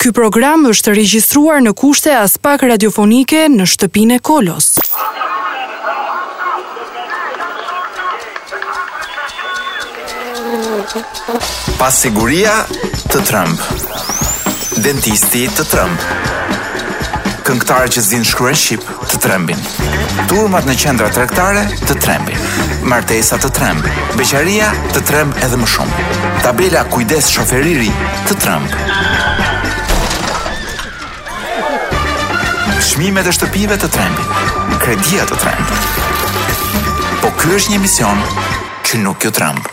Ky program është regjistruar në kushte aspak radiofonike në shtëpinë e Kolos. Pasiguria të tremb. Dentisti të tremb. Këngëtarë që s'dinë shkruajnë shqip. të trembin. Turmat në qendrat tregtare të trembin. Martesa të tremb. Beqaria të tremb edhe më shumë. Tabela kujdes shofer i ri të tremb. Çmimet e shtëpive të trembin. Kredia të tremb. Po ky është një emision që nuk ju tremb.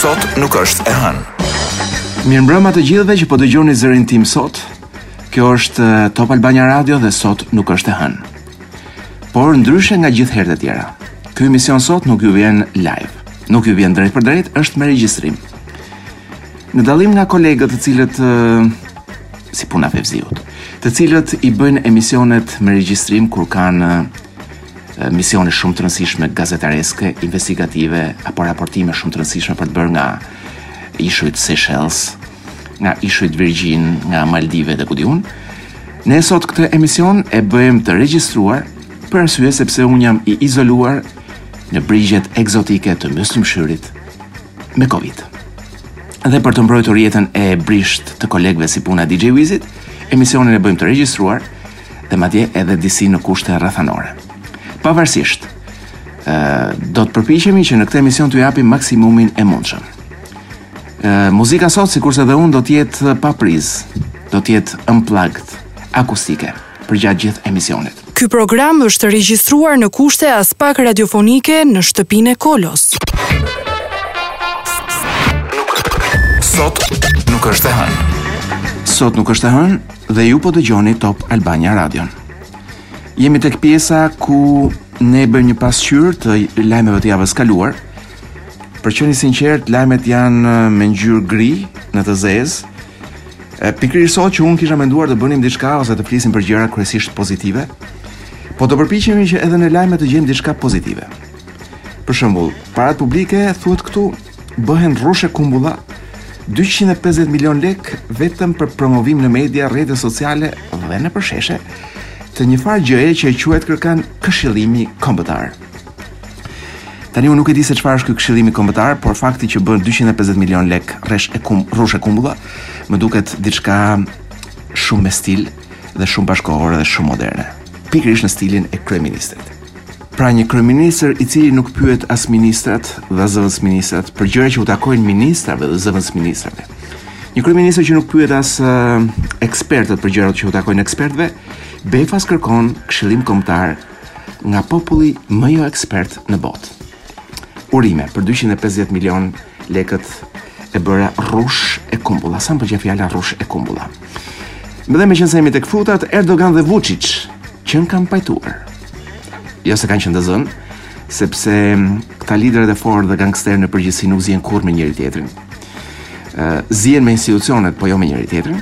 Sot nuk është e hënë. Mirëmbrëma të gjithëve që po dëgjoni zërin tim sot, Kjo është Top Albania Radio dhe sot nuk është e hënë. Por ndryshe nga gjithë herët e tjera, ky emision sot nuk ju vjen live. Nuk ju vjen drejtpërdrejt, është me regjistrim. Në dallim nga kolegët të cilët si puna e Fevziut, të cilët i bëjnë emisionet me regjistrim kur kanë misione shumë të rëndësishme gazetareske, investigative apo raportime shumë të rëndësishme për të bërë nga ishujt Seychelles, nga ishujt Virgin, nga Maldive dhe ku di unë. Ne sot këtë emision e bëjmë të regjistruar për arsye sepse unë jam i izoluar në brigjet ekzotike të Myslym Shyrit me Covid. Dhe për të mbrojtur jetën e brishtë të kolegëve si puna e DJ Wizit, emisionin e bëjmë të regjistruar dhe madje edhe disi në kushte rrethanore. Pavarësisht, ë do të përpiqemi që në këtë emision t'ju japim maksimumin e mundshëm. Muzika sot, sikurse dhe unë, do të jetë pa prizë, do të jetë unplugged, akustike, përgjatë gjithë emisionit. Ky program është regjistruar në kushte aspak radiofonike në shtëpinë e Kolos. Sot nuk është e hënë. Sot nuk është e hënë dhe ju po dëgjoni Top Albania Radio. Jemi tek pjesa ku ne bëjmë një pasqyrë të lajmeve të javës së kaluar, Për të qenë i sinqertë, lajmet janë me ngjyrë gri në të zezë. Pikërisht sot që unë kisha menduar të bënim diçka ose të flisim për gjëra kryesisht pozitive, po do përpiqemi që edhe në lajme të gjejmë diçka pozitive. Për shembull, paratë publike thuhet këtu bëhen rrush e kumbulla 250 milion lekë vetëm për promovim në media, rrjete sociale dhe në për sheshe të një farë gjëje që u quajt kërkan Këshillimi Kombëtar. Tani unë nuk e di se çfarë është ky këshillimi kombëtar, por fakti që bën 250 milion lek rresh e kum rrush e kumbulla, më duket diçka shumë me stil dhe shumë bashkëkohore dhe shumë moderne. Pikërisht në stilin e kryeministrit. Pra një kryeministër i cili nuk pyet as ministrat dhe zëvendës ministrat për gjëra që u takojnë ministrave dhe zëvendës ministrave. Një kryeministër që nuk pyet as uh, ekspertët për gjërat që u takojnë ekspertëve, befas kërkon këshillim kombëtar nga populli më jo ekspert në botë. Urime për 250 milion lekët e bëra rrush e kumbulla. Sa më pëlqen fjala rrush e kumbulla. Edhe meqënë se jemi tek frutat, Erdogan dhe Vuçiç, qënkan pajtuar. Jo se kanë qënë të zënë, sepse mm, këta liderët e fortë dhe gangsterë në përgjithësi nuk zihen kurrë me njëri tjetrin. Zihen me institucionet, po jo me njëri tjetrin.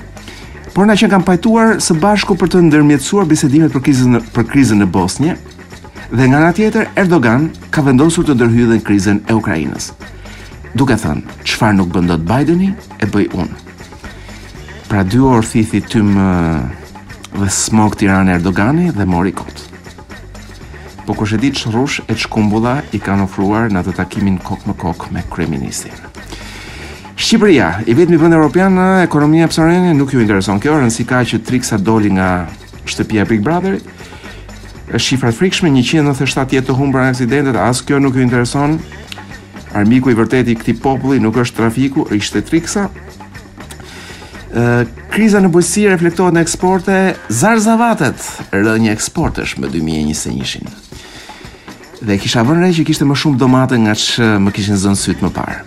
Por na qenkan pajtuar së bashku për të ndërmjetësuar bisedimet për krizën për krizën në Bosnje dhe nga ana tjetër Erdogan ka vendosur të ndërhyjë në krizën e Ukrainës. Duke thënë, çfarë nuk bën dot Bideni, e bëj unë. Pra dy orë thithi tym dhe smog Tirane Erdogani dhe mori kot. Po kush e di ç'rrush e ç'kumbulla i kanë ofruar në atë takimin kokë më kokë me kryeministrin. Shqipëria, i vetmi vend europian ku ekonomia pëson rënie, nuk ju intereson kjo, rëndësi ka që Trixa doli nga shtëpia e Big Brother. Ë, shifra të frikshme, 197 jetë të humbura në aksidente, as kjo nuk ju intereson. Armiku i vërtetë i këtij populli nuk është trafiku, ishte Trixa. Kriza në bujqësi reflektohet në eksporte, zarzavatet rënie eksportesh më 2021-shin. Dhe kisha vënë re që kishte më shumë domate nga ç'më kishin zënë sytë më parë.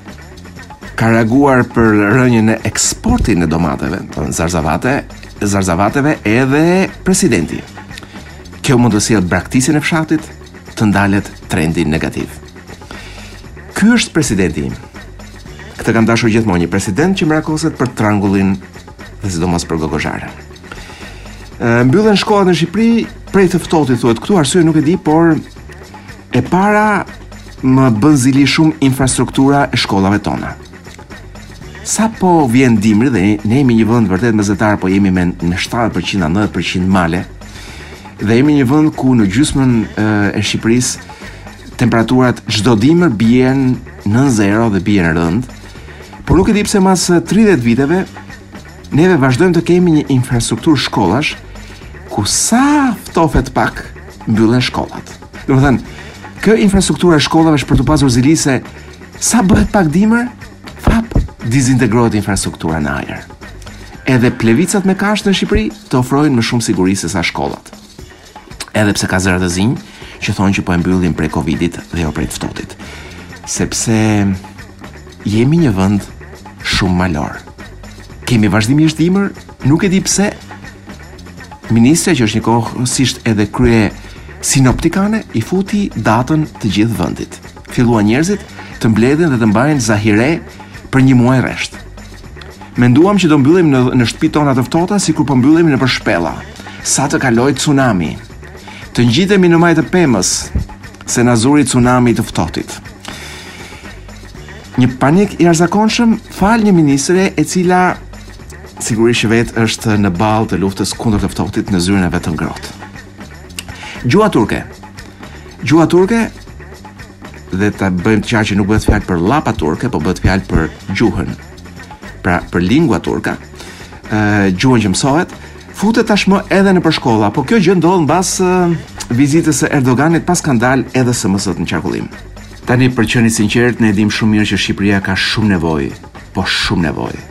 Ka reaguar për rënien e eksportit të domateve, të zarzavate, zarzavateve edhe presidenti. Kjo mund të sjellë braktisjen e fshatit të ndalet trendi negativ. Ky është presidenti im. Këtë kam dashur gjithmonë një president që merakoset për trangullin dhe sidomos për gogozharen. Mbyllen shkollat në Shqipëri prej të ftohtit thuhet këtu arsye nuk e di, por e para më bën zili shumë infrastruktura e shkollave tona. Sapo vjen dimri dhe ne jemi një vend vërtet mesdhetar, po jemi më duket 70% a 90% male. Dhe jemi një vend ku në gjysmën e Shqipërisë temperaturat çdo dimër bien nën zero dhe bien rëndë, por nuk e di pse mas 30 viteve neve vazhdojmë të kemi një infrastrukturë shkollash ku sa ftofet pak mbyllen shkollat. Domethënë, kjo infrastruktura e shkollave është për t'u pasur zili se sa bëhet pak dimër, fap dizintegrohet infrastruktura në ajër. Edhe plevicat me kashtë në Shqipëri të ofrojnë më shumë siguri se sa shkollat. Edhe pse ka zëra të zinj që thonë që po e mbyllin prej Covidit dhe jo prej të ftohtit. Sepse jemi një vend shumë malor. Kemi vazhdimisht dimër, nuk e di pse. Ministrja që është njëkohësisht edhe kryesinoptikane i futi datën të gjithë vendit. Filluan njerëzit të mbledhin dhe të mbajnë zahire për një muaj rresht. Menduam që do mbyllemi në shtëpitë tona të ftohta sikur po mbyllemi nëpër shpella. Sa të kalojë tsunami. Të ngjitemi në majë të pemës se na zuri tsunami i të ftohtit. Një panik i jashtëzakonshëm falë një ministre e cila sigurisht që vetë është në ballë të luftës kundër të ftohtit në zyrën e vet të ngrohtë. Gjuha turke. Gjuha turke dhe ta bëjmë të qartë që nuk bëhet fjalë për llapa turke, po bëhet fjalë për gjuhën. Pra, për lingua turka, ë gjuhën që mësohet, futet tashmë edhe nëpër shkolla, po kjo gjë ndodh mbas vizitës së Erdoganit pas skandalit dhe SMS-ve në qarkullim. Tani për të qenë i sinqertë, ne e dimë shumë mirë që Shqipëria ka shumë nevojë, po shumë nevojë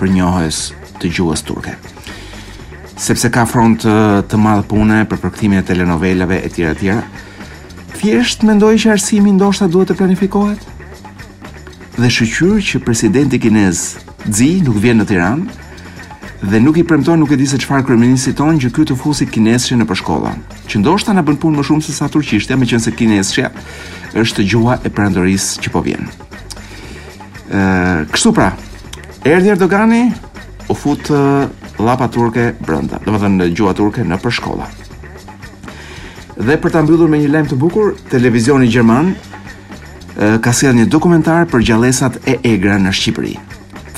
për njohës të gjuhës turke. sepse ka front të madh pune për përkthimin e telenovelave etj etj. Thjesht mendoj që arsimi ndoshta duhet të planifikohet. Dhe shyqyr që presidenti kinez Xi nuk vjen në Tiranë dhe nuk i premton nuk e di se çfarë kryeministrit tonë që ky të fusi kinezshen nëpër shkolla, që ndoshta na bën punë më shumë sesa turqishtja, meqenëse kinezshja është gjuha e perandorisë që po vjen. Ë, kështu pra. Erdhi Erdogani, U fut llapa turke brenda, domethënë gjuha turke nëpër shkolla. Dhe për ta mbyllur me një lajm të bukur, televizioni gjerman ka sjellë një dokumentar për gjallesat e egra në Shqipëri.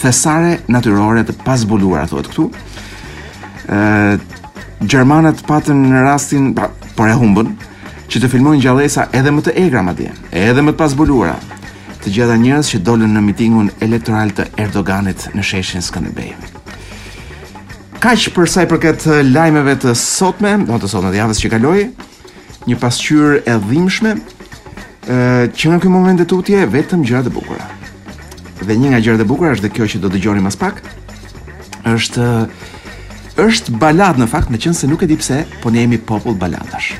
Thesare natyrore të pazbuluara thuhet këtu. Ë Gjermanët patën rastin, pra, por e humbën, që të filmojnë gjallesa edhe më të egra madje, edhe më të pazbuluara, Të gjithë ata njerëz që dolën në mitingun elektoral të Erdoganit në sheshin Skënderbej. Kaq për sa i përket lajmeve të sotme, do të sotme të javës që kaloi, një pasqyrë e dhimbshme, ë që nga ky moment e tutje vetëm gjëra të bukura. Dhe një nga gjërat e bukura është dhe kjo që do dëgjoni mbas pak. Është është baladë në fakt, meqenëse nuk e di pse, po ne jemi popull baladash.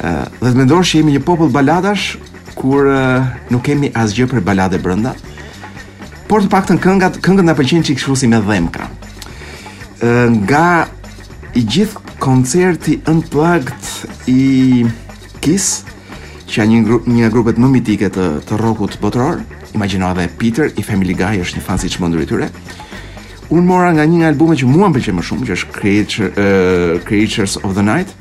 Ë, dhe të mendosh që jemi një popull baladash kur nuk kemi asgjë prej balade brenda. Por të paktën këngat, këngët na pëlqejnë një çik kështu si me dhembka. Ë, nga i gjithë koncerti Unplugged i Kiss, që janë një nga grupet më mitike të të rockut botëror, imagjino edhe Peter i Family Guy është një fans i çmendur i tyre. Unë mora nga një nga albumet që mua më pëlqen më shumë, që është Creature, uh, Creatures of the Night.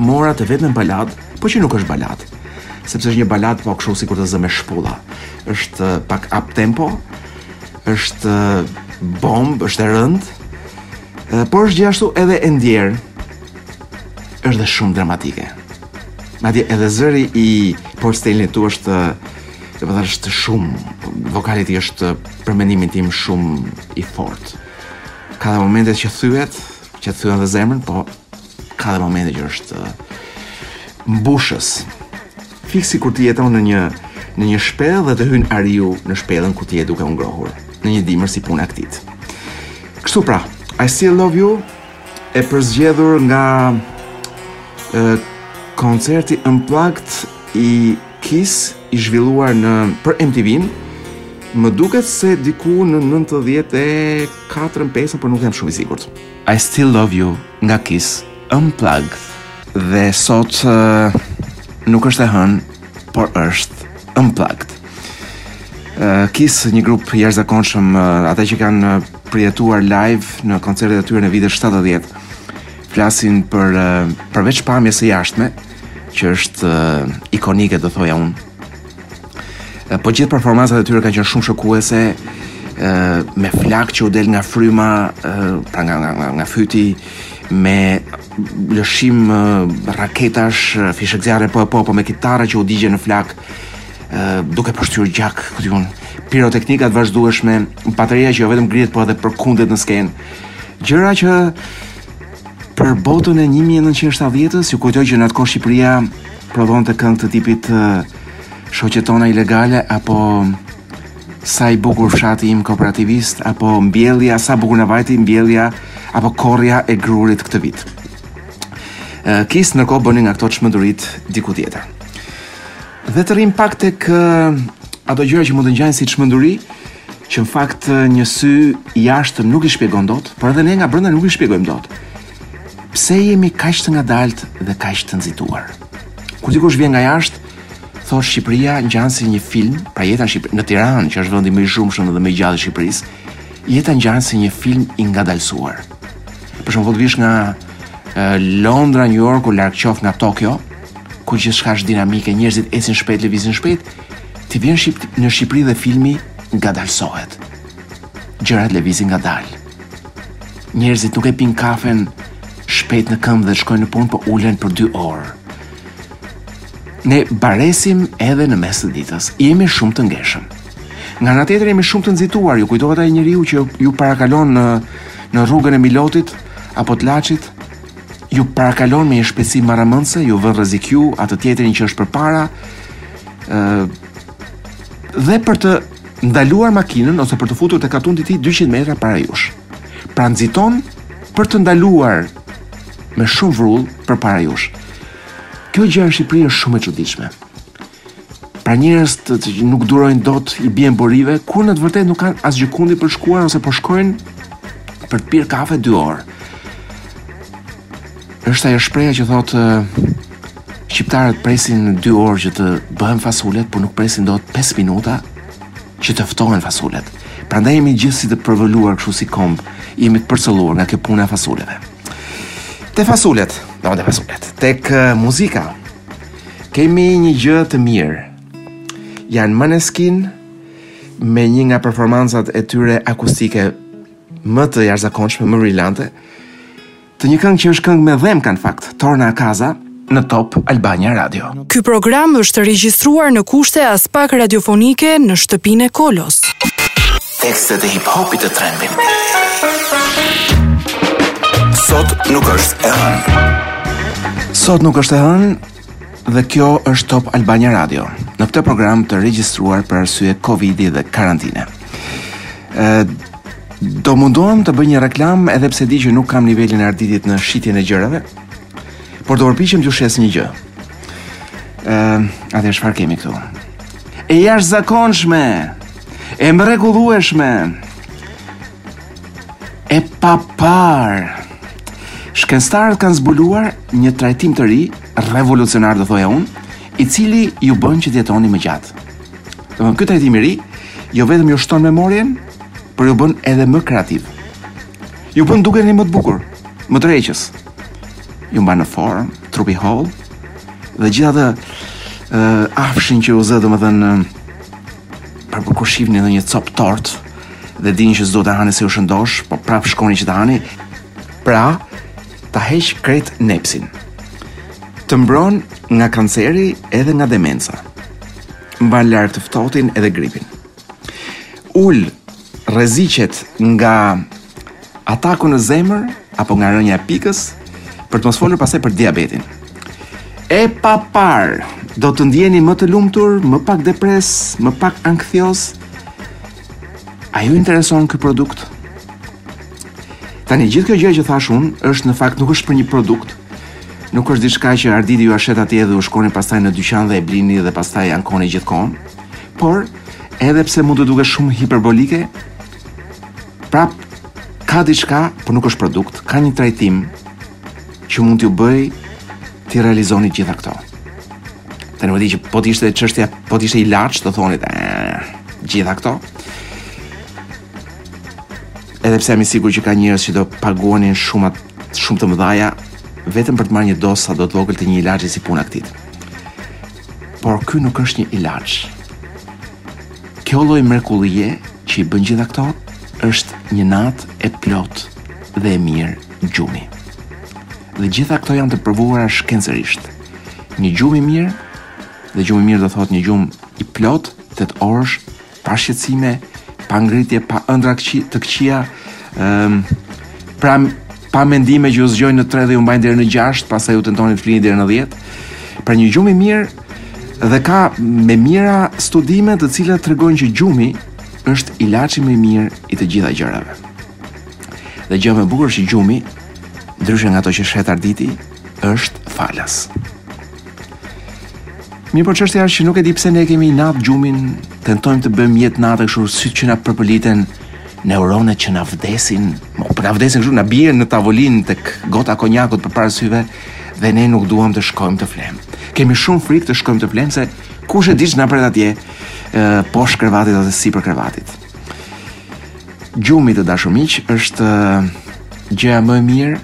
Mora të vetmen balad, po që nuk është balad. Sepse është një balad po kështu sikur të zë me shpulla. Është pak up tempo. Është bomb, është e rënd. Por është gjithashtu edhe e ndjerë. Është dhe shumë dramatike. Madje edhe zëri i Paul Stanley tu është Do të është shumë, vokali i tij është për mendimin tim shumë i fort. Ka dhe momente që thyhet, që të thyhet dhe zemrën, po ka dhe momente që është uh, mbushës. Fiks si kur ti jeton në një, në një shpellë dhe të hyn ariu në shpellën ku ti je duke u ngrohur, në një dimër si puna e këtij. Kështu pra, I Still Love You e përzgjedhur nga uh, koncerti Unplugged i Kiss i zhvilluar në për MTV-n, më duket se diku në 94-ën, 5-ën, por nuk jam shumë i sigurt. I Still Love You nga Kiss, Unplugged. Dhe sot uh, nuk është e hënë, por është Unplugged. Uh, Kiss, një grup i jashtëzakonshëm, uh, ata që i kanë përjetuar live në koncertet e tyre në vitet 70, flasin për uh, përveç pamjes së jashtme, që është ikonike do thoja unë. Po gjithë performancat e tyre kanë qenë shumë shokuese, me flak që u del nga fryma, pra nga nga nga, nga fyti me lëshim raketash, fishekzjarre po po, po me kitara që u digjen në flak, duke pështyr gjak, ku di unë, piroteknika të vazhdueshme, bateria që jo vetëm ngrihet po edhe përkundet në skenë. Gjëra që Për botën e 1970-ës, ju kujtoj që në atë kohë Shqipëria prodhonte këngë të tipit shoqet tona ilegale, apo sa i bukur fshati im kooperativist, apo mbjellja, sa bukur na vajti mbjellja, apo korrja e grurit këtë vit. Kiss ndërkohë bënin nga këto çmendurit diku tjetër. Dhe të rrim pak tek ato gjëra që mund të ngjajnë si çmenduri, që në fakt një sy i jashtëm nuk i shpjegon dot, por edhe ne nga brenda nuk i shpjegojmë dot. Pse jemi kaq të ngadaltë dhe kaq të nxituar? Kur dikush vjen nga jashtë, thotë Shqipëria ngjan si një film, pra jeta Shqip... në Tiranë, që është vendi më i zhurmshëm dhe më i gjallë i Shqipërisë, jeta ngjan si një film i ngadalësuar. Për shembull, të vish nga Londra, New York, o larg qoftë nga Tokyo, ku gjithçka është dinamike, njerëzit ecin shpejt, lëvizin shpejt, Ti vjen shqip në Shqipëri dhe filmi ngadalësohet. Gjërat lëvizin ngadalë. Njerëzit nuk e pin kafen shpejt në këmbë dhe shkojnë në punë, po ulen për 2 orë. Ne baresim edhe në mes të ditës. Jemi shumë të ngeshëm. Nga ana tjetër jemi shumë të nxituar, ju kujtohet ai njeriu që ju parakalon në në rrugën e Milotit apo të Laçit, ju parakalon me një shpejtësi marramëndse, ju vë në rrezik ju atë tjetrin që është përpara, ë dhe për të ndaluar makinën ose për të futur te katundi i tij 200 metra para jush. Pra nxiton për të ndaluar me shumë vrull përpara jush. Kjo gjë në Shqipëri është shumë e çuditshme. Pra njerëzit që nuk durojnë dot i bien borive, kur në të vërtetë nuk kanë asgjëkundi për shkuar ose po shkojnë për të pirë kafe 2 orë. Është ajo shprehja që thotë Shqiptarët presin 2 orë që të bëhen fasulet, por nuk presin dot 5 minuta që të ftohen fasulet. Prandaj jemi gjithë si të përvëluar kështu si komb, jemi të përcëlluar nga kjo puna e fasuleve. Te fasulet, do të fasulet. Tek uh, muzika. Kemi një gjë të mirë. Janë Maneskin me një nga performancat e tyre akustike më të jashtëzakonshme, më brillante. Të një këngë që është këngë me dhembka në fakt, Torna a Casa në Top Albania Radio. Ky program është regjistruar në kushte aspak radiofonike në shtëpinë e Kolos. Tekstet e hip hopit të trendit. Sot nuk është e hënë. Sot nuk është e hënë, Dhe kjo është Top Albania Radio, në këtë program të regjistruar për arsye Covidi dhe karantine. Do mundohem të bëj një reklamë edhe pse e di që nuk kam nivelin e Arditit në shitjen e gjërave, por do përpiqem t'ju shes një gjë. Ë, atë çfarë kemi këtu? E jashtëzakonshme, e mrekullueshme. E paparë. Shkencëtarët kanë zbuluar një trajtim të ri, revolucionar do thoja unë, i cili ju bën që të jetoni më gjatë. Do të thonë ky trajtim i ri jo vetëm ju shton memorien, por ju bën edhe më kreativ. Ju bën të dukeni më të bukur, më tërheqës. Ju mban në formë, trupi hollë dhe gjithë atë uh, afshin që u zë, domethënë uh, për kur shihni ndonjë copë tortë, dhe dini që s'duhet të hani se u shëndosh, po prap shkoni që të hani, pra ta heq krejt nepsin. Të mbron nga kanceri edhe nga demenca. Mban larg të ftohtin edhe gripin. Ul rreziqet nga ataku në zemër apo nga rënja e pikës për të mos folur pastaj për diabetin. E paparë, do të ndjeni më të lumtur, më pak depres, më pak ankthioz, A ju intereson ky produkt? Tani gjithë kjo gjë që thashë unë është në fakt nuk është për një produkt. Nuk është diçka që Arditi jua shet atje dhe u shkoni pastaj në dyqan dhe e blini dhe pastaj ankoheni gjithë kohën. Por, edhe pse mund të duket shumë hiperbolike, prap ka diçka, por nuk është produkt, ka një trajtim që mund t'ju bëjë t'i realizoni gjitha këto. Tani e di që po të ishte çështja, po të ishte ilaç, të thonit, gjitha këto. Edhe pse jam i sigurt që ka njerëz që do paguanin shuma shumë të mëdha, vetëm për të marrë një dozë sado të vogël të një ilaçi si puna këtij. Por ky nuk është një ilaç. Kjo lloj mrekullie që i bën gjitha këto është një natë e plotë dhe e mirë gjumi. Dhe gjitha këto janë të provuara shkencërisht. Një gjumë i mirë, dhe gjumë i mirë do thotë një gjumë i plot, tetë orësh, pa shqetësime, pa ngritje, pa ëndrra këqi, të këqia, um, pra pa mendime që ju zgjojnë në 3 dhe ju mbajnë deri në 6, pastaj ju tentoni të flini deri në 10. Pra një gjumë i mirë dhe ka me mijëra studime të cilat tregojnë që gjumi është ilaçi më i mirë i të gjitha gjërave. Dhe gjëja më e bukur është që gjumi Ndryshe nga ato që shet Arditi, është falas. Mirëpo çështja është që nuk e di pse ne kemi inat gjumin, tentojmë të bëjmë jetë nate kështu sytë që na përpëliten neuronet që na vdesin, po na vdesin këtu na bien në tavolinë tek gota e konjakut përpara syve dhe ne nuk duam të shkojmë të flemë. Kemi shumë frikë të shkojmë të flemë se kush e di ç'na pret atje, poshtë krevatit ose sipër krevatit. Gjumi të dashur miq është gjëja më e mirë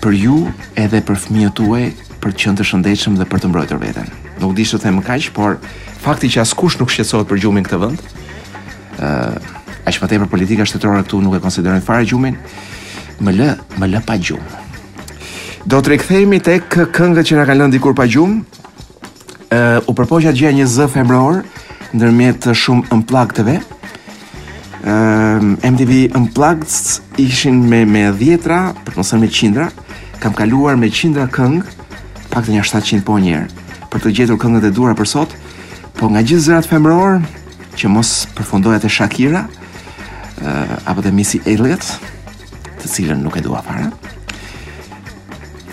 për ju edhe për fëmijët tuaj për të qenë të shëndetshëm dhe për të mbrojtur veten. Nuk di ç'të them kaq, por fakti që askush nuk shqetësohet për gjumin në këtë vend, ë uh, aq më tepër politikat shtetërore këtu nuk e konsiderojnë fare gjumin, më lë, më lë pa gjumë. Do të rikthehemi tek këngët që na kanë lënë dikur pa gjumë, u përpoqa të gjeja një zë femror ndërmjet shumë unplugged-ve. MTV Unplugged ishin me me dhjetra, për të mos thënë me qindra. Kam kaluar me qindra këngë, paktën nja 700 po njëherë, për të gjetur këngët e duhura për sot. Po nga gjithë zërat femërorë që mos përfundoja te Shakira, uh, apo te Missy Elliott, të cilën nuk e dua fare.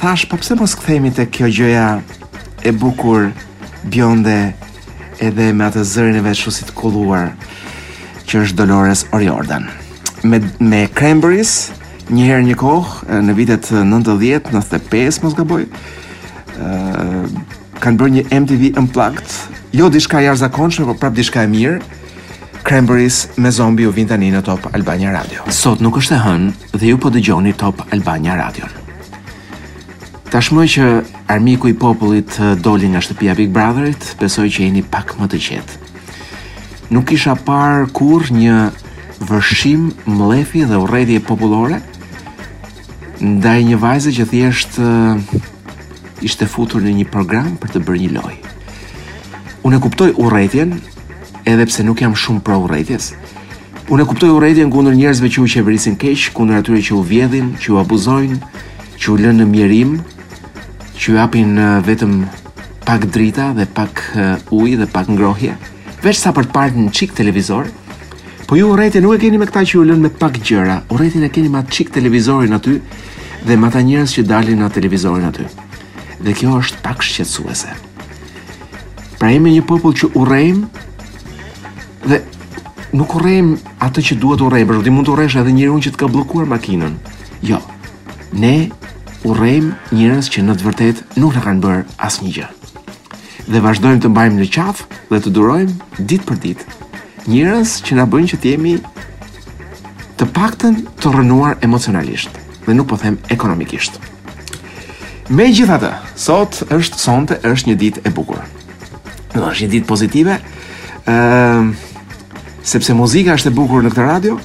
Thashë, po pse mos kthehemi te kjo gjëja e bukur bjonde edhe me atë zërin e vet si të kulluar që është Dolores O'Riordan. Me me Cranberries një herë një kohë në vitet 90, 95 mos gaboj. ë kanë bërë një MTV Unplugged, jo diçka e jashtëzakonshme, por prap diçka e mirë. Cranberries me Zombie ju vin tani në Top Albania Radio. Sot nuk është e hënë dhe ju po dëgjoni Top Albania Radion. Tashmë që armiku i popullit doli nga shtëpia e Big Brotherit, besoj që jeni pak më të qetë. Nuk kisha parë kurrë një vërshim mllefi dhe urrejtje popullore, ndaj një vajze që thjesht ishte futur në një program për të bërë një lojë. Unë e kuptoj urrejtjen, edhe pse nuk jam shumë pro urrejtjes. Unë e kuptoj urrejtjen kundër njerëzve që u qeverisin keq, kundër atyre që u vjedhin, që u abuzojnë, që u lënë në mjerim, që u japin vetëm pak drita dhe pak ujë dhe pak ngrohje. Veç sa për të parë një çik televizor, Po ju urrejtje nuk e keni me këta që ju lënë me pak gjëra, urrejtjen e keni me atë çik televizorin aty dhe me ata njerëz që dalin në atë televizorin aty. Dhe kjo është pak shqetësuese. Pra jemi një popull që urrejmë dhe nuk urrejmë atë që duhet urrejmë, por ti mund të urresh edhe njeriu që të ka bllokuar makinën. Jo. Ne urrejmë njerëz që në të vërtetë nuk na kanë bërë asnjë gjë. Dhe vazhdojmë të mbajmë në qafë dhe të durojmë ditë për ditë. Njerëz që na bëjnë që të jemi të paktën të rrënuar emocionalisht dhe nuk po them ekonomikisht. Megjithatë, sot është sonte është një ditë e bukur. Është një ditë pozitive, e, ehm, sepse muzika është e bukur në këtë radio,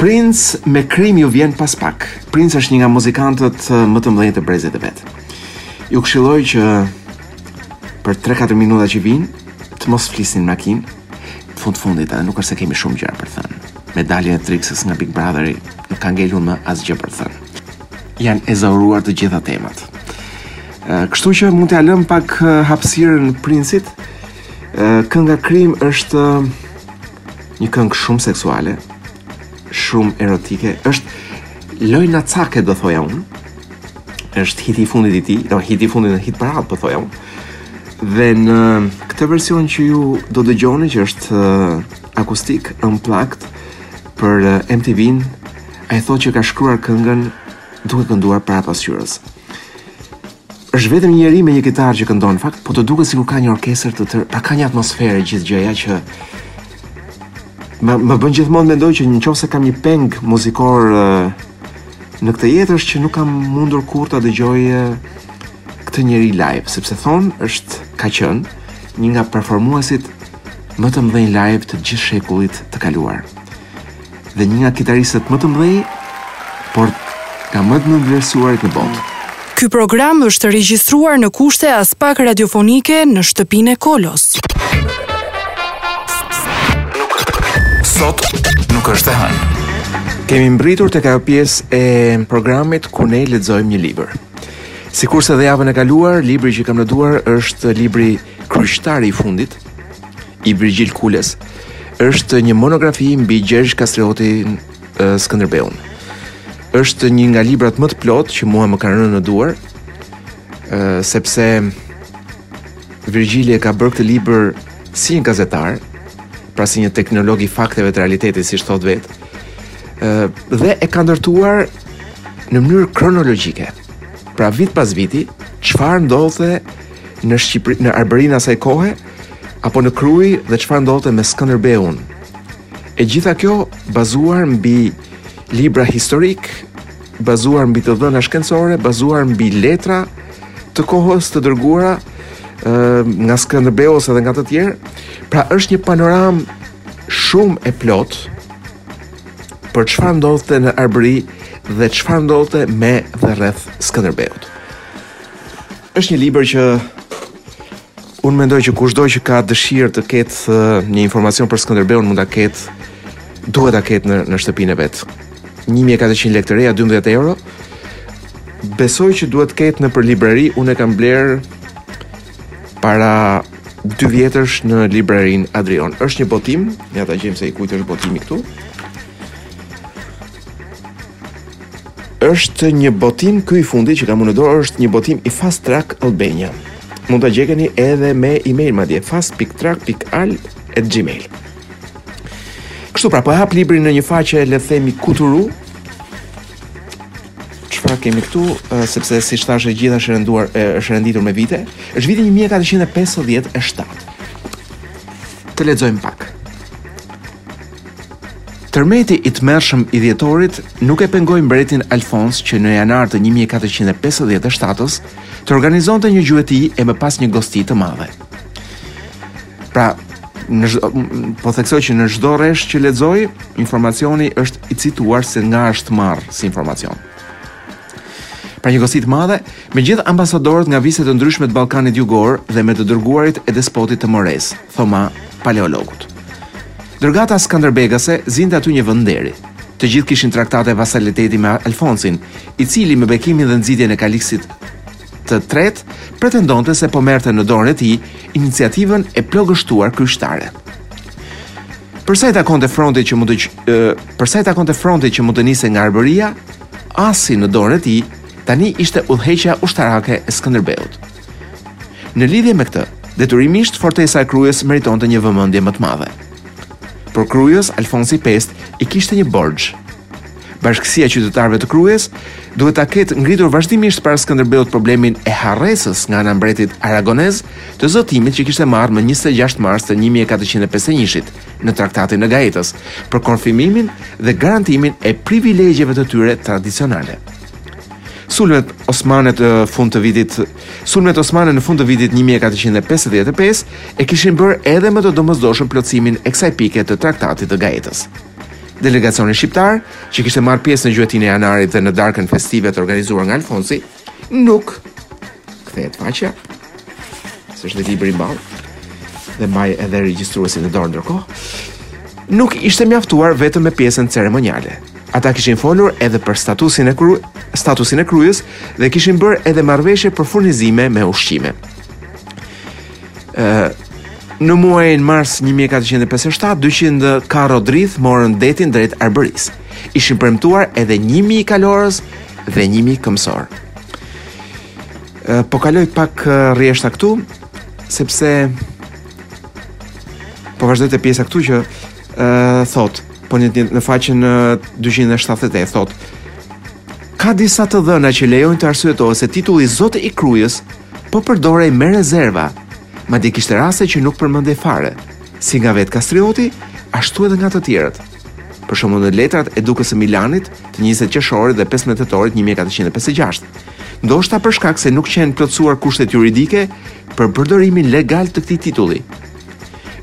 Prince me Cream ju vjen pas pak. Prince është një nga muzikantët më të mëdhenj të brezit të vet. Ju këshilloj që për 3-4 minuta që vijnë të mos flisni në makinë. Fund fundit, edhe nuk është se kemi shumë gjëra për të thënë. Me daljen e Triksës nga Big Brotheri, nuk ka ngelur më asgjë për të thënë. Janë ezauruar të gjitha temat. Kështu që mund t'ia lëmë pak hapësirën Princit. Kënga Cream është një këngë shumë seksuale, shumë erotike. Është lozanjare do thoja unë. është hiti i fundit i tij, do hiti i fundit në hit parade po thoja unë. Dhe në këtë version që ju do dëgjoni që është uh, akustik unplugged për uh, MTV-n, ai thotë që ka shkruar këngën duke kënduar para pasqyrës. Është vetëm një njeri me një kitarë që këndon, në fakt, po të duket sikur ka një orkestër të tërë, pra ka një atmosferë gjithë gjëja që Më më bën gjithmonë të mendoj që në qoftë se kam një peng muzikor në këtë jetë është që nuk kam mundur kurrë ta dëgjoj këtë njeri live, sepse thonë është ka qenë një nga performuesit më të mëdhenj live të gjithë shekullit të kaluar. Dhe një nga kitaristët më të mëdhenj, por nga më të nënvlerësuarit në botë. Ky program është regjistruar në kushte aspak radiofonike në shtëpinë e Kolos. Sot nuk është e hënë. Kemi mbërritur tek ajo pjesë e programit ku ne lexojmë një libër. Sikurse dhe javën e kaluar, libri që kam në duar është libri Kryqëtari i fundit, i Virgjil Kules është një monografi mbi Gjergj Kastriotin Skënderbeun. Është një nga librat më të plotë që mua më kanë rënë në duar, sepse Virgjili e ka bërë këtë libër si një gazetar, pra si një teknolog i fakteve të realitetit, siç thotë vetë. ë dhe e ka ndërtuar në mënyrë kronologjike. Pra vit pas viti, çfarë ndodhte në Shqipëri, në Arbërinë e asaj kohe, apo në Krujë dhe çfarë ndodhte me Skënderbeun. E gjitha kjo bazuar mbi libra historikë, bazuar mbi të dhëna shkencore, bazuar mbi letra të kohës të dërguara nga Skënderbeu ose edhe nga të tjerë. Pra është një panoramë shumë e plotë për çfarë ndodhte në Arbëri dhe çfarë ndodhte me dhe rreth Skënderbeut. Është një libër që unë mendoj që kushdo që ka dëshirë të ketë një informacion për Skënderbeun mund ta ketë duhet ta ketë në në shtëpinë e vet. 1400 lekë të reja 12 euro. Besoj që duhet të ketë nëpër librari, unë e kam blerë para dy vjetësh në librarinë Adrion. Është një botim, ja ta gjejmë se i kujt është botimi këtu. Është një botim ky i fundit që kam unë në dorë, është një botim i Fast Track Albania. Mund ta gjeni edhe me email madje fast.track.al@gmail. Kështu pra, po e hap librin në një faqe le të themi kuturu. Çfarë kemi këtu, sepse siç thashë e gjitha është renduar, është e renditur me vite. Është viti 1457. Të lexojmë pak. Tërmeti i tmerrshëm i dhjetorit nuk e pengoi mbretin Alfons që në janar të 1457-s të organizonte një gjueti e më pas një gosti të madhe. Pra, në çdo, po theksoj që në çdo rresht që lexoj, informacioni është i cituar se nga është marrë si informacion. Pra një gosti të madhe, me gjithë ambasadorët nga viset të ndryshme të Ballkanit Jugor dhe me të dërguarit e despotit të Moresë, Thoma Paleologut. Dërgata skënderbegase zinte aty një vend nderi. Të gjithë kishin traktate vasaliteti me Alfonsin, i cili me bekimin dhe nxitjen e Kaliksit të tretë pretendonte se po merrte në dorën e tij iniciativën e plogështuar kryqëtare. Për sa i takonte frontit që mund të për sa i takonte frontit që mund të niste nga Arbëria, asi në dorën e tij tani ishte udhëheqja ushtarake e Skënderbeut. Në lidhje me këtë, detyrimisht fortesa e Krujës meritonte një vëmendje më të madhe. Por Krujës Alfonsi V i kishte një borxh. Bashkësia e qytetarëve të Krujës duhet ta ketë ngritur vazhdimisht para Skënderbeut problemin e harresës nga ana mbretit aragonez të zotimit që kishte marrë më 26 mars të 1451-shit në traktatin e Gaetës për konfirmimin dhe garantimin e privilegjeve të tyre tradicionale. Sulmet osmane në fund të vitit Sulmet osmane në fund të vitit 1455 e kishin bërë edhe më të domosdoshëm plotësimin e kësaj pike të traktatit të Gaetës. Delegacioni shqiptar, që kishte marrë pjesë në gjuetinë e janarit dhe në darkën festive të organizuar nga Alfonsi, nuk kthehet faqja Se është libër i madh, dhe mbaj edhe regjistruesin në dorë ndërkohë, nuk ishte mjaftuar vetëm me pjesën ceremoniale. Ata kishin folur edhe për statusin e Kru, statusin e Krujës dhe kishin bërë edhe marrëveshje për furnizime me ushqime. Ë Në muajin mars 1457, 200 karro drithë morën detin drejt Arbërisë. Ishin premtuar edhe 1000 kalorës dhe 1000 këmbësorë. Po kaloj pak rreshta këtu, sepse po vazhdoj te pjesa këtu që uh, thotë, po një në faqen uh, 278 thotë, ka disa të dhëna që lejojnë të arsyetohet se titulli Zot i Krujës po përdorej me rezerva, madje kishte raste që nuk përmendej fare, si nga vetë Kastrioti, ashtu edhe nga të tjerët. Për shembull në letrat e Dukës së Milanit, të 20 qershorit dhe 15 tetorit 1456. Ndoshta për shkak se nuk qenë plotësuar kushtet juridike për përdorimin legal të këtij titulli.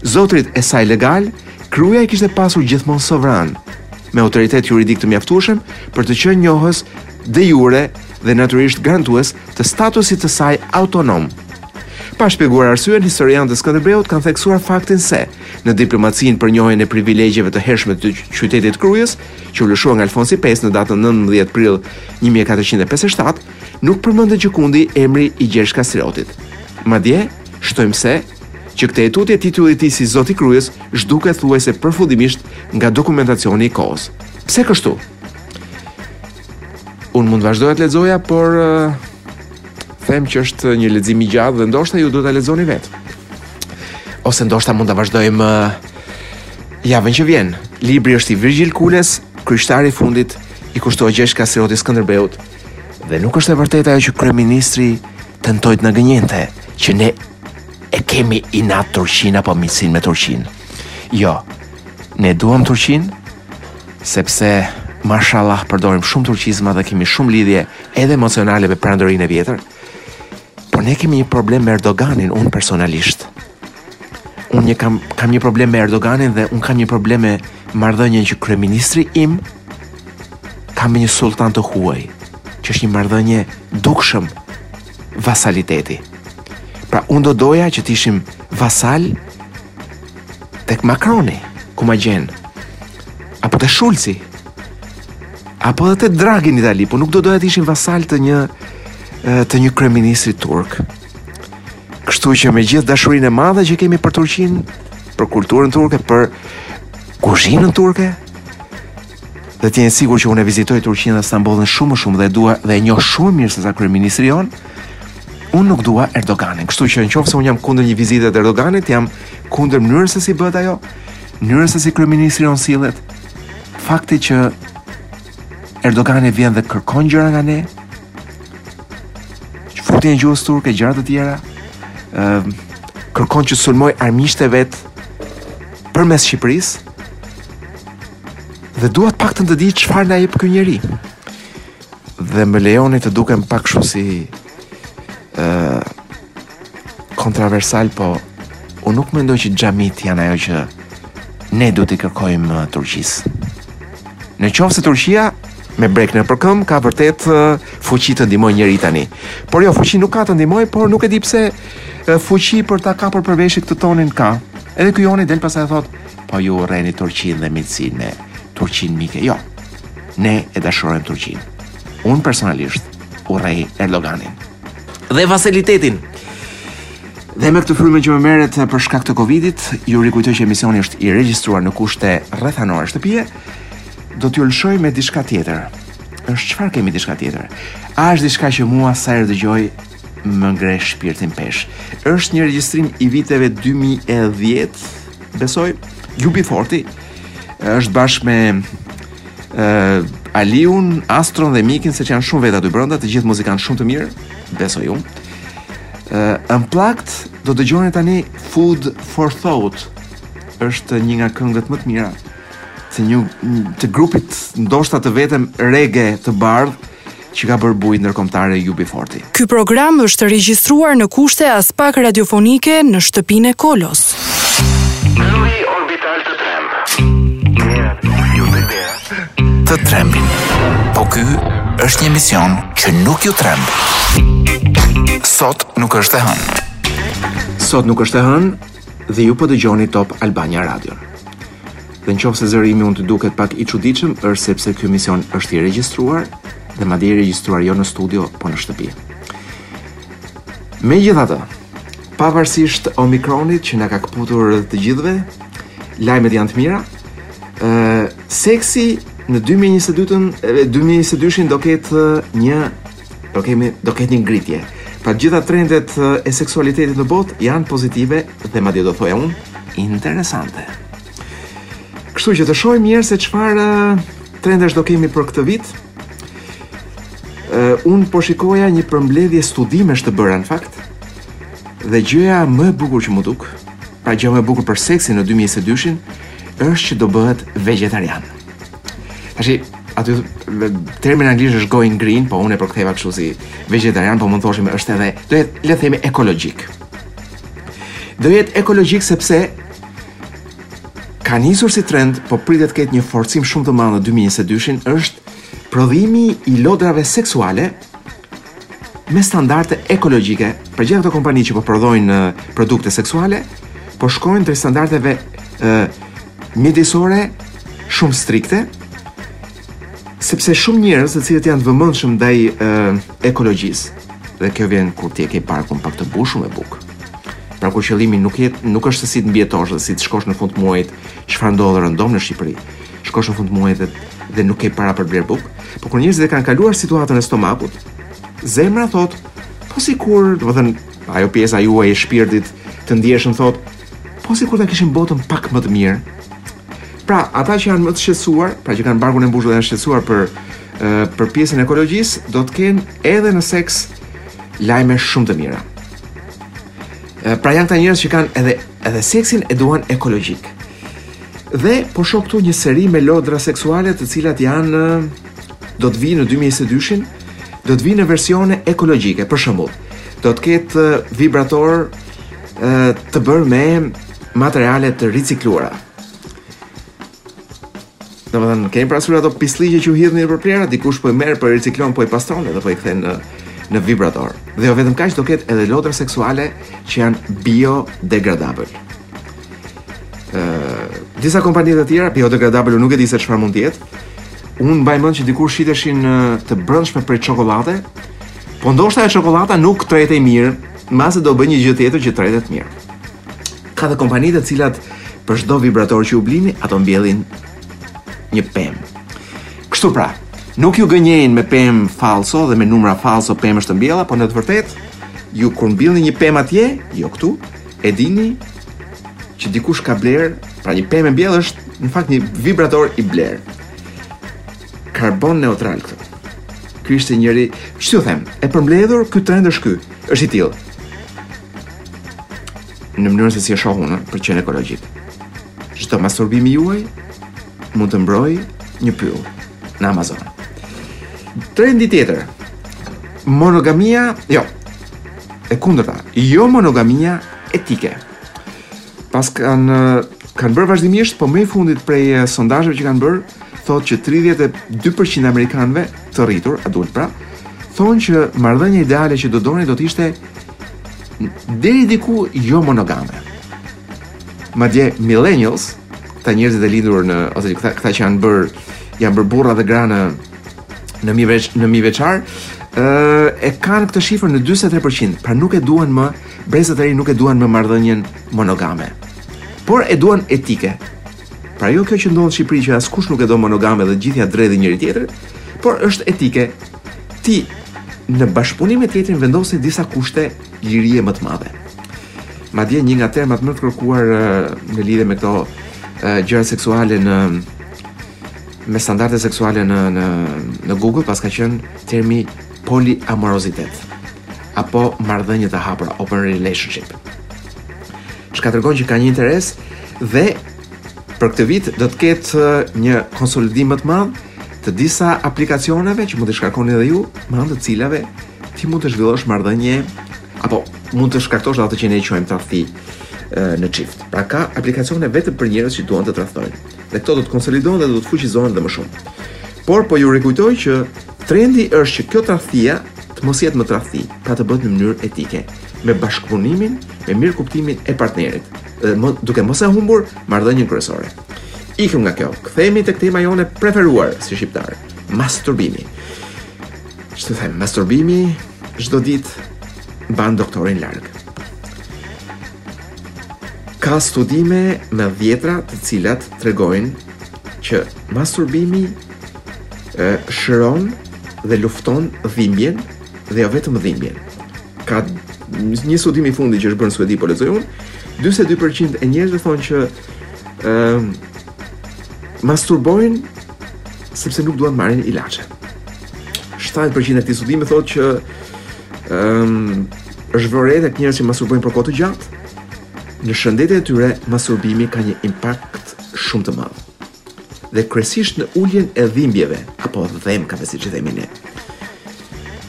Zotërit e saj legalë, Kruja i kishte pasur gjithmonë sovranë, me autoritet juridik të mjaftueshëm për të qenë njohës de jure dhe natyrisht garantues të statusit të saj autonom. Pa shpjeguar arsyen, historianët e Skënderbeut kanë theksuar faktin se Në diplomacinë për njohjen e privilegjeve të hershme të qytetit të Krujës, që u lëshua nga Alfonsi V në datën nëntëmbëdhjetë prill një mijë e katërqind e pesëdhjetë e shtatë, nuk përmendet gjëkundi emri i Gjergj Kastriotit. Madje, shtojmë se, që këtej tutje titulli i tij si zot i Krujës zhduket thuajse përfundimisht nga dokumentacioni i kohës. Pse kështu? Un mund të vazhdoja të lexoja, por uh, them që është një lexim i gjatë dhe ndoshta ju duhet ta lexoni vet. Ose ndoshta mund ta vazhdojmë uh, javën që vjen. Libri është i Virgjil Kules, Kryqtari i fundit, i kushtuar Gjergj Kastriot Skënderbeut. Dhe nuk është e vërtetë ajo që kryeministri tentoi të na gënjente, që ne e kemi inat Turqinë apo miqësinë me Turqinë. Jo. Ne duam Turqinë sepse mashallah përdorim shumë turqizma dhe kemi shumë lidhje edhe emocionale me perandorinë e vjetër. Por ne kemi një problem me Erdoganin, unë personalisht. Unë kam kam një problem me Erdoganin dhe unë kam një problem me marrëdhënien që kryeministri im ka me një sultan të huaj, që është një marrëdhënie dukshëm vasaliteti. Pra unë do doja që të ishim vasalë tek Makroni, ku ma gjen. Apo te Shulci. Apo edhe te Draghi në Itali, po nuk do doja të ishim vasalë të një të një kryeministri turk. Kështu që me gjithë dashurinë e madhe që kemi për Turqinë, për kulturën turke, për kuzhinën turke, Dhe të jeni të sigurt që unë e vizitoj Turqinë dhe Stambollin shumë më shumë dhe e dua dhe e njoh shumë mirë se sa kryeministri jonë. Unë nuk dua Erdoganin, kështu që nëse unë jam kundër një vizite të Erdoganit, jam kundër mënyrës se si bëhet ajo, mënyrës se si kryeministri jonë sillet. Fakti që Erdogani vjen dhe kërkon gjëra nga ne. Futjen e gjuhës turke, gjëra të tjera. Ëm uh, kërkon që të sulmojë armiqtë e vet përmes Shqipërisë. Dhe dua të paktën të di çfarë na jep ky njeri. Dhe më lejoni të dukem pak kështu si ë uh, kontroversal, po unë nuk mendoj që xhamitë janë ajo që ne duhet t'i kërkojmë uh, Turqisë. Në qoftë se Turqia me brekë nëpër këmbë ka vërtet fuqi të ndihmojë njeri tani. Por jo, fuqi nuk ka të ndihmojë, por nuk e di pse fuqi për ta kapur për veshi këtë tonin ka. Edhe ky joni del pastaj thotë, Po ju urreni Turqinë dhe miqësinë me Turqinë mike. Jo. Ne e dashurojmë Turqinë. Unë personalisht urrej Erdoganin. Dhe vasalitetin. Dhe me këtë frymën që më merret për shkak të Covidit, ju rikujtoj që emisioni është i regjistruar në kushte rrethanore shtëpie. Do t'ju lëshoj me diçka tjetër. Është çfarë kemi diçka tjetër? A është diçka që mua sa herë e dëgjoj Më ngre shpirtin pesh. Është një regjistrim i viteve 2010, besoj. UB40 është bashkë me uh, Aliun, Astron dhe Mikin, seç janë shumë veta aty brenda, të gjithë muzikantë shumë të mirë, besoj unë. Uh, Unplugged do të dëgjoni tani Food for Thought. Është një nga këngët më të mira të një të grupit ndoshta të vetëm reggae të bardhë që ka bërë bujë ndërkombëtare UB40. Ky program është regjistruar në kushte aspak radiofonike në shtëpinë e Kolos. Ylli orbital të tremb. Të tremb. Po ky është një emision që nuk ju tremb. Sot nuk është e hënë. Sot nuk është e hënë, Dhe ju po dëgjoni Top Albania Radion. Dhe në qoftë se zëri im mund të duket pak i çuditshëm, është sepse ky emision është i regjistruar, dhe madje i regjistruar jo në studio, po në shtëpi. Megjithatë, pavarësisht Omikronit që na ka këputur të gjithëve, lajmet janë të mira, e, seksi në 2022-ën, 2022-shin do ketë një Do kemi do ketë një ngritje. Pra të gjitha trendet e seksualitetit në botë janë pozitive dhe madje do thoja unë interesante. Kështu që të shohim njëherë se çfarë trendesh do kemi për këtë vit. Uh, unë po shikoja një përmbledhje studimesh të bëra në fakt dhe gjëja më e bukur që m'u duk, pra gjëja më e bukur për seksin në 2022-shin është që do bëhet vegjetarian. Tashi aty termi në anglisht është going green, po unë e përktheva kështu si vegjetarian, po mund të thoshim është edhe do jetë le të themi ekologjik. Do jetë ekologjik sepse ka nisur si trend, po pritet të ketë një forcim shumë të madh në 2022-shin, është prodhimi i lodrave seksuale me standarde ekologjike për gjithë këto kompani që po prodhojnë produkte seksuale, po shkojnë drejt standardeve ë mjedisore shumë strikte, sepse shumë njerëz të cilët janë të vëmendshëm ndaj ekologjisë dhe kjo vjen kur ti e ke barkun pak të mbushur me bukë. Pra kur qëllimi në jetë nuk është se si të mbijetosh dhe si të shkosh në fund të muajit, çfarë ndodh rëndom në Shqipëri. shkosh në fund të muajit dhe dhe nuk ke para për të blerë bukë, por kur njerëzit e kanë kaluar situatën e stomakut, zemra thotë, po sikur, domethënë, ajo pjesa juaj e shpirtit të ndjeshëm thotë, po sikur ta kishim botën pak më të mirë. Pra, ata që janë më të shqetësuar, pra që kanë barkun e mbushur dhe janë të shqetësuar për për pjesën e ekologjisë, do të kenë edhe në seks lajme shumë të mira. Pra janë këta njerëz që kanë edhe edhe seksin e duan ekologjik. Dhe po shoh këtu një seri me lodra seksuale të cilat janë do të vijnë në 2022-shin, do të vijnë në versione ekologjike, për shembull. Do të ketë vibrator të bërë me materiale të ricikluara. Domethënë, kemi parasysh ato pislliqe që ju hidhni për plera, dikush po i merr, po i riciklon, po i pastron dhe po i kthen në në vibrator. Dhe jo vetëm kaq, do ketë edhe lodra seksuale që janë biodegradable. Ëh, disa kompani të tjera, biodegradable nuk e di se çfarë mund të jetë. Unë mbaj mend që dikur shiteshin të brendshme prej çokoladë. Po ndoshta e çokolata nuk tretej mirë, mbase do bëjnë një gjë tjetër që tretet mirë. Ka dhe kompani të cilat për çdo vibrator që ju blini, ato mbjellin një pemë. Kështu pra, nuk ju gënjejnë me pemë falso dhe me numra falso pemësh të mbjella, por në të vërtetë ju kur mbillni një pemë atje, jo këtu, E dini që dikush ka blerë, pra një pemë e mbjellë është në fakt një vibrator i blerë. Karbon neutral këto. Ky ishte njëri, ç'ju them, e përmbledhur ky trend është ky, është i tillë. Në mënyrën se si e shoh unë për qenë ekologjik. Çdo masturbim i juaj mund të mbrojë një pyll në Amazon. Trendi tjetër. Monogamia, jo, e kundërta, jo monogamia etike. Pas kanë kanë bërë vazhdimisht, po më i fundit prej eh, sondazheve që kanë bërë, thotë që 32% e amerikanëve të rritur, adult pra, thonë që marrëdhënia ideale që do donin do të ishte deri diku jo monogame. Madje millennials, këta njerëzit e lindur në ose këta këta që janë bërë janë bërë burra dhe gra në në mijëvjeç në mijëvjeçar ë e kanë këtë shifër në 43%, pra nuk e duan më brezat e rinj nuk e duan më marrëdhënien monogame. Por e duan etike. Pra jo kjo që ndodh në Shqipëri që askush nuk e do monogame dhe gjithë ia dredhin njëri-tjetrit, por është etike. Ti në bashkëpunim me tjetrin vendosni disa kushte lirie më të madhe. Madje një nga termat më të kërkuar në lidhje me këto gjëra seksuale në me standarde seksuale në në në Google paska qenë termi poliamorozitet apo marrëdhënie të hapura, open relationship. Çka tregon që ka një interes dhe për këtë vit do të ketë uh, një konsolidim më të madh të disa aplikacioneve që mund të shkarkoni edhe ju, me anë të cilave ti mund të zhvillosh marrëdhënie apo mund të shkaktosh ato që ne quajmë tradhti uh, në çift. Pra ka aplikacione vetëm për njerëz që duan të tradhtojnë. Dhe këto do të konsolidohen dhe do të fuqizohen dhe më shumë. Por po ju rikujtoj që trendi është që kjo tradhtia të mos jetë më tradhti, pra të bëhet në mënyrë etike, me bashkëpunimin, me mirëkuptimin e partnerit, dhe më, duke mos e humbur marrëdhënien kryesore. Ikim nga kjo, kthehemi tek tema jonë e preferuar si shqiptarë, masturbimi. Ç'të them, masturbimi çdo ditë mban doktorin larg. Ka studime me dhjetra të cilat tregojnë që masturbimi e, shëron dhe lufton dhimbjen dhe jo vetëm dhimbjen. Ka një studim i fundit që është bërë në Suedi, po lexoj unë, 22% e njerëzve thonë që ë ehm, masturbojnë sepse nuk duan marrin ilaçe. 70% e këtij studimi thotë që ë ehm, Është vërejtur te njerëzit që masturbojnë për kohë të gjatë, në shëndetin e tyre masturbimi ka një impakt shumë të madh. Dhe kryesisht në uljen e dhimbjeve apo dhembkave siç i themi ne.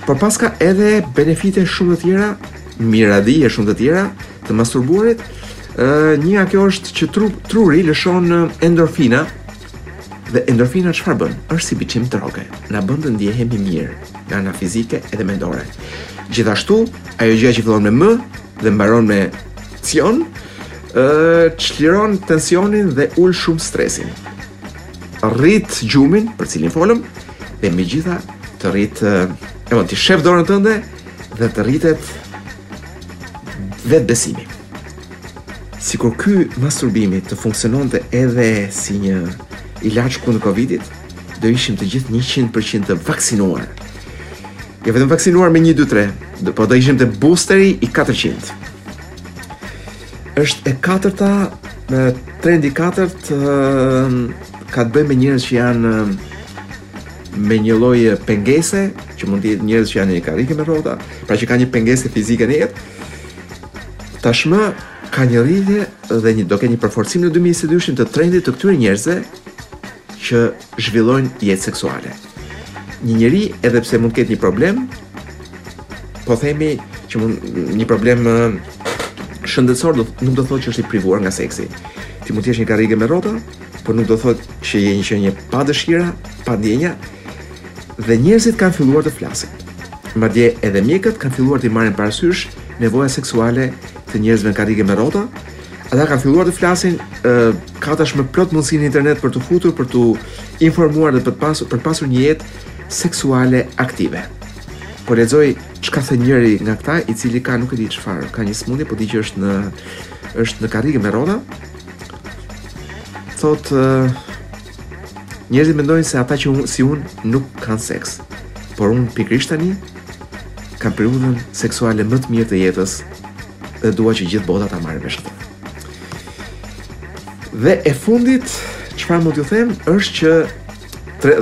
Por paska edhe benefite shumë të tjera, mirëqenie shumë të tjera të masturbuarit. Ë një nga kjo është që tru, truri lëshon endorfina, Dhe endorfina çfarë bën? Është si biçim droge. Na bën të ndjehemi mirë, nga ana fizike edhe mendore. Gjithashtu, ajo gjëja që fillon me më dhe mbaron me cion, ë çliron tensionin dhe ul shumë stresin. Rrit gjumin, për të cilin folëm, dhe me gjithë atë rrit e më t'i shef dorën tënde dhe të rritet vetëbesimi Sikur ky masturbimi të funksiononte edhe si një ilaç kundër Covidit, do ishim të gjithë 100% të vaksinuar. Jo vetëm vaksinuar me 1 2 3, por do ishim te boosteri i 400. Është e katërta, trendi i katërt ka të bëjë me njerëz që janë me një lloj pengese, që mund të jetë njerëz që janë në karrige me rrota, pra që kanë një pengesë fizike në jetë, Tashmë ka një rritje dhe një, do ketë një përforcim në 2022-shin të trendit të këtyre njerëzve që zhvillojnë jetë seksuale. Një njeri edhe pse mund të ketë një problem, po themi që mund një problem shëndetësor do nuk do thotë që është i privuar nga seksi. Ti mund të jesh në karrige me rrota, por nuk do thotë që je një qenie pa dëshira, pa ndjenja, Dhe njerëzit kanë filluar të flasin. Madje edhe mjekët kanë filluar t'i marrin parasysh nevojat seksuale të njerëzve në karrige me rrota. Ata kanë filluar të flasin, ka tashmë plot mundësi në internet për t'u futur, për t'u informuar dhe për të pasur për të pasur një jetë seksuale aktive. Po lexoj çka tha njëri nga këta, i cili ka nuk e di çfarë, ka një smundje, po di që është në është në karrige me rrota. Thotë Njerëzit mendojnë se ata që un, si unë nuk kanë seks. Por unë pikërisht tani kam periudhën seksuale më të mirë të jetës dhe dua që gjithë bota ta marrë vesh këtë. Dhe e fundit, çfarë mund t'ju them, është që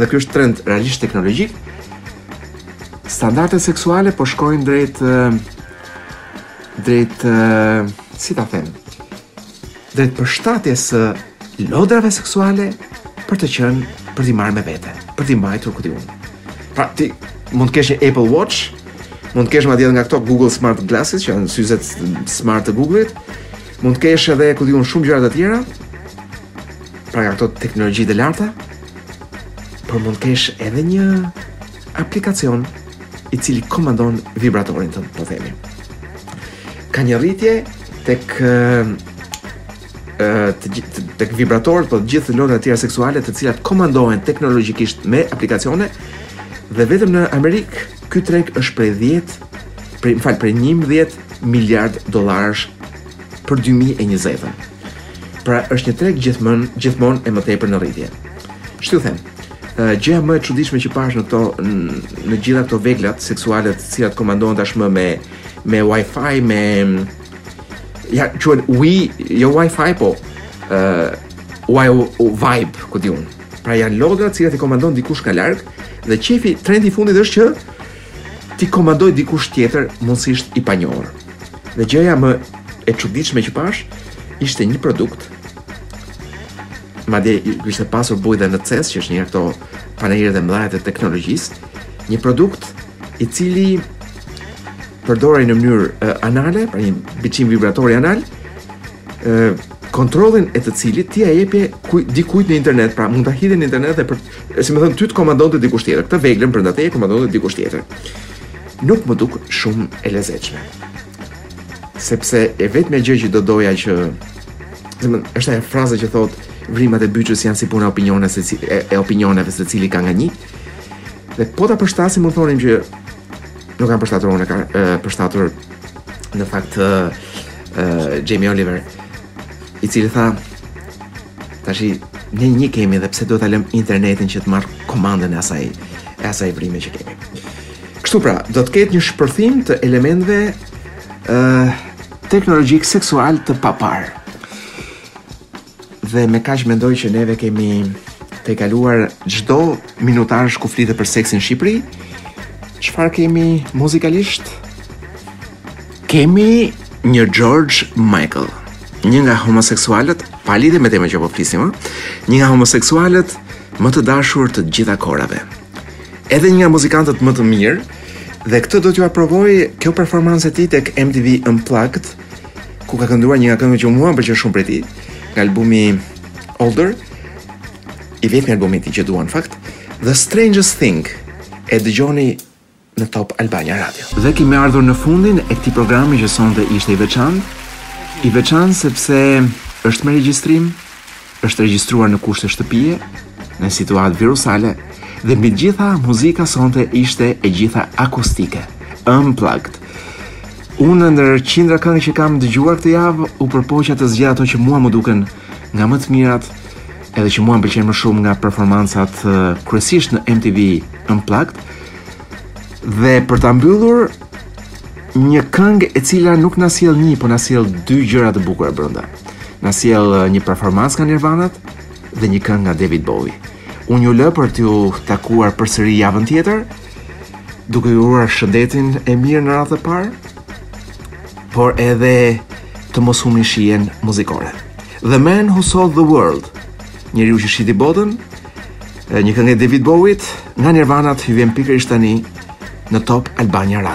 dhe ky është trend realisht teknologjik, standardet seksuale po shkojnë drejt drejt si ta them, drejt përshtatjes së lodrave seksuale për të qenë për t'i marrë me vete, për t'i mbajtur ku di unë. Pra ti mund të kesh një Apple Watch, mund të kesh madje nga këto Google Smart Glasses që janë syzet smart të Google-it, mund të kesh edhe ku di unë shumë gjëra të tjera. Pra nga këto teknologji të larta, por mund të kesh edhe një aplikacion i cili komandon vibratorin tënd, po themi. Ka një rritje tek të gjithë tek vibratorët, po të gjithë lodrat e tjera seksuale, të cilat komandohen teknologjikisht me aplikacione dhe vetëm në Amerikë ky treg është prej 10 prej më fal prej 11 miliard dollarësh për 2020. Pra është një treg gjithmonë gjithmonë e më tepër në rritje. Kështu them. Gjëja më e çuditshme që pashë në këto në gjitha këto veglat seksuale të cilat komandohen tashmë me me Wi-Fi, me ça quhen Wi, jo Wi-Fi po. ë uh, We-Vibe, ku di unë. Pra janë lodra të cilat i komandon dikush nga larg dhe qejfi, trendi i fundit është që t'i komandojë dikush tjetër mundësisht i panjohur. Dhe gjëja më e çuditshme që pashë ishte një produkt Madje kishte pasur bujë dhe në CES, që është një nga këto panairet e mëdha të teknologjisë, një produkt i cili përdorej në mënyrë uh, anale, pra një biçim vibratori anal, uh, kontrollin e të cilit ti ia jepje kuj, dikujt në internet, pra mund ta hidhe në internet dhe për si me thënë ty të komandonte dikush tjetër, këtë veglën brenda teje komandonte dikush tjetër. Nuk më duk shumë e lezetshme. Sepse e vetmja gjë që do doja që Domethënë, është ajo fraza që thotë vrimat e bythës janë si puna e opinioneve seci, e, e opinioneve secili ka nga një. Dhe po ta përshtasnim do thonim që nuk e kam përshtatur unë e ka e, përshtatur në fakt e, e, Jamie Oliver i cili tha tashi ne një kemi dhe pse duhet ta lëmë internetin që të marrë komandën e asaj e asaj vrime që kemi. Kështu pra, do të ketë një shpërthim të elementeve ë teknologjik seksual të paparë. Dhe me kaq mendoj që neve kemi tejkaluar çdo minutazh ku flitet për seksin në Shqipëri. Çfarë kemi muzikalisht? Kemi një George Michael, një nga homoseksualët, pa lidhje me temën që po flisim, një nga homoseksualët më të dashur të të gjitha kohërave. Edhe një nga muzikantët më të mirë, Dhe këtë do t'jua provojë kjo performancë e tij tek MTV Unplugged, ku ka kënduar një nga këngët që mua më pëlqen shumë prej tij, nga albumi Older, i vetmi album i tij që dua në fakt, The Strangest Thing e dëgjoni në Top Albania Radio. Dhe kemi ardhur në fundin e këtij programi që sonte ishte i veçantë, i veçantë sepse është me regjistrim, është regjistruar në kushte shtëpie, në situatë virusale, dhe mbi të gjitha muzika sonte ishte e gjitha akustike, unplugged. Unë ndër qindra këngë që kam dëgjuar këtë javë, u përpoqa të zgjidhja ato që mua m'u dukën nga më të mirat, edhe që mua më pëlqejnë më shumë nga performancat kryesisht në MTV Unplugged. Dhe për ta mbyllur, Një këngë e cila nuk na sjell një, por na sjell dy gjëra të bukura brenda. Na sjell uh, një performancë nga Nirvana dhe një këngë nga David Bowie. Unë ju lë për t'ju takuar përsëri javën tjetër, duke ju uruar shëndetin e mirë në radhë të parë, por edhe të mos humni shijen muzikore. The Man Who Sold the World, njeriu që shiti botën, një këngë e David Bowie-t, nga Nirvanat vjen pikërisht tani në Top Albania Radio.